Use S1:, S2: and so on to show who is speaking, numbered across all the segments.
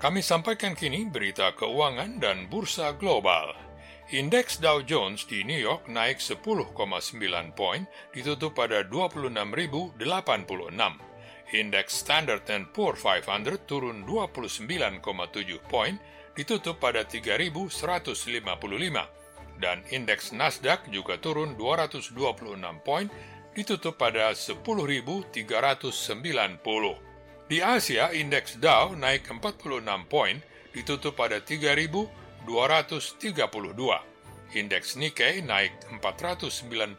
S1: Kami sampaikan kini berita keuangan dan bursa global. Indeks Dow Jones di New York naik 10,9 poin, ditutup pada 26.086. Indeks Standard Poor 500 turun 29,7 poin, ditutup pada 3.155. Dan indeks Nasdaq juga turun 226 poin, ditutup pada 10.390. Di Asia, indeks Dow naik 46 poin, ditutup pada 3.232. Indeks Nikkei naik 493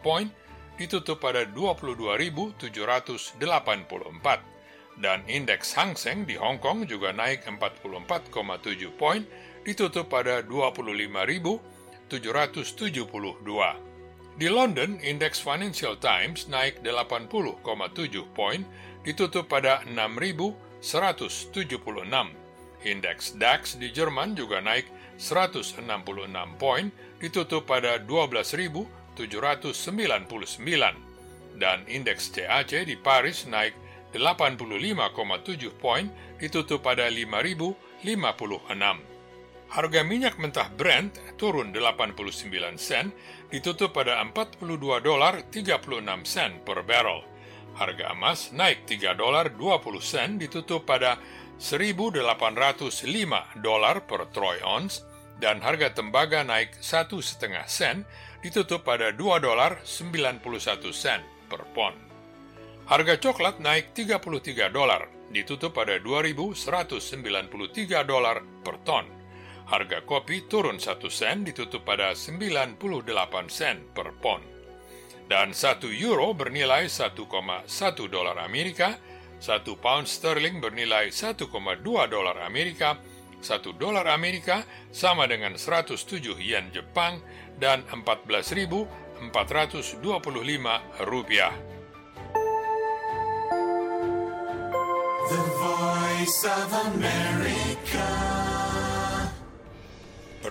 S1: poin, ditutup pada 22.784. Dan indeks Hang Seng di Hong Kong juga naik 44,7 poin, ditutup pada 25.772. Di London, indeks Financial Times naik 80,7 poin, ditutup pada 6.176. Indeks DAX di Jerman juga naik 166 poin, ditutup pada 12.799. Dan indeks CAC di Paris naik 85,7 poin, ditutup pada 5.056. Harga minyak mentah Brent turun 89 sen, ditutup pada 42 dolar 36 sen per barrel. Harga emas naik 3 dolar 20 sen, ditutup pada 1.805 dolar per troy ounce, dan harga tembaga naik 1,5 sen, ditutup pada 2 dolar 91 sen per pon. Harga coklat naik 33 dolar, ditutup pada 2.193 dolar per ton. Harga kopi turun 1 sen ditutup pada 98 sen per pon. Dan 1 euro bernilai 1,1 dolar Amerika, 1 pound sterling bernilai 1,2 dolar Amerika, 1 dolar Amerika sama dengan 107 yen Jepang, dan 14.425 rupiah. The Voice of America.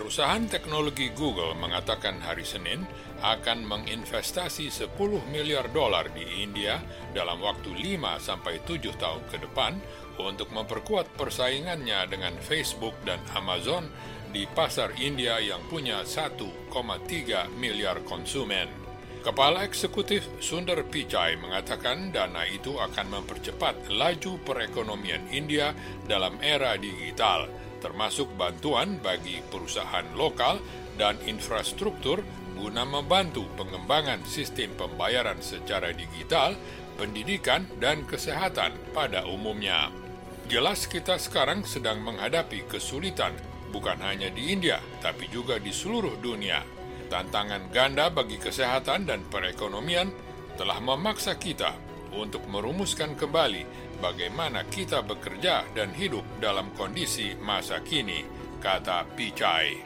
S1: Perusahaan teknologi Google mengatakan hari Senin akan menginvestasi 10 miliar dolar di India dalam waktu 5 sampai 7 tahun ke depan untuk memperkuat persaingannya dengan Facebook dan Amazon di pasar India yang punya 1,3 miliar konsumen. Kepala Eksekutif Sundar Pichai mengatakan dana itu akan mempercepat laju perekonomian India dalam era digital termasuk bantuan bagi perusahaan lokal dan infrastruktur guna membantu pengembangan sistem pembayaran secara digital, pendidikan, dan kesehatan pada umumnya. Jelas kita sekarang sedang menghadapi kesulitan bukan hanya di India, tapi juga di seluruh dunia. Tantangan ganda bagi kesehatan dan perekonomian telah memaksa kita untuk merumuskan kembali bagaimana kita bekerja dan hidup dalam kondisi masa kini, kata Pichai.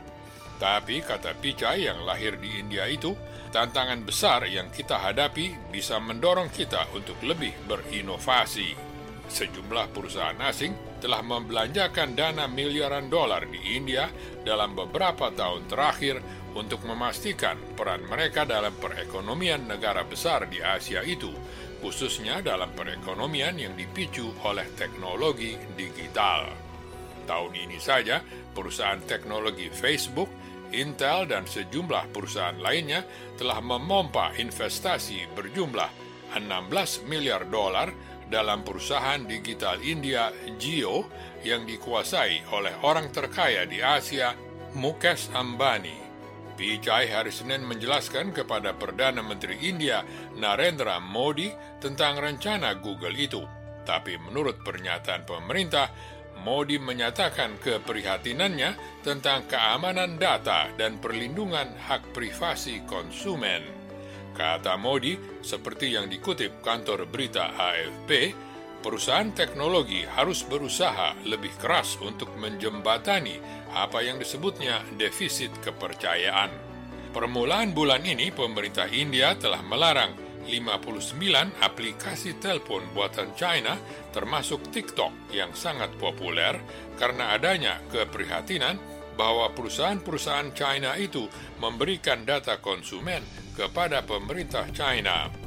S1: Tapi kata Pichai yang lahir di India itu, tantangan besar yang kita hadapi bisa mendorong kita untuk lebih berinovasi. Sejumlah perusahaan asing telah membelanjakan dana miliaran dolar di India dalam beberapa tahun terakhir untuk memastikan peran mereka dalam perekonomian negara besar di Asia itu khususnya dalam perekonomian yang dipicu oleh teknologi digital. Tahun ini saja, perusahaan teknologi Facebook, Intel, dan sejumlah perusahaan lainnya telah memompa investasi berjumlah 16 miliar dolar dalam perusahaan digital India Jio yang dikuasai oleh orang terkaya di Asia, Mukesh Ambani. Pichai hari Senin menjelaskan kepada Perdana Menteri India Narendra Modi tentang rencana Google itu. Tapi menurut pernyataan pemerintah, Modi menyatakan keprihatinannya tentang keamanan data dan perlindungan hak privasi konsumen. Kata Modi, seperti yang dikutip kantor berita AFP, perusahaan teknologi harus berusaha lebih keras untuk menjembatani apa yang disebutnya defisit kepercayaan. Permulaan bulan ini, pemerintah India telah melarang 59 aplikasi telepon buatan China termasuk TikTok yang sangat populer karena adanya keprihatinan bahwa perusahaan-perusahaan China itu memberikan data konsumen kepada pemerintah China.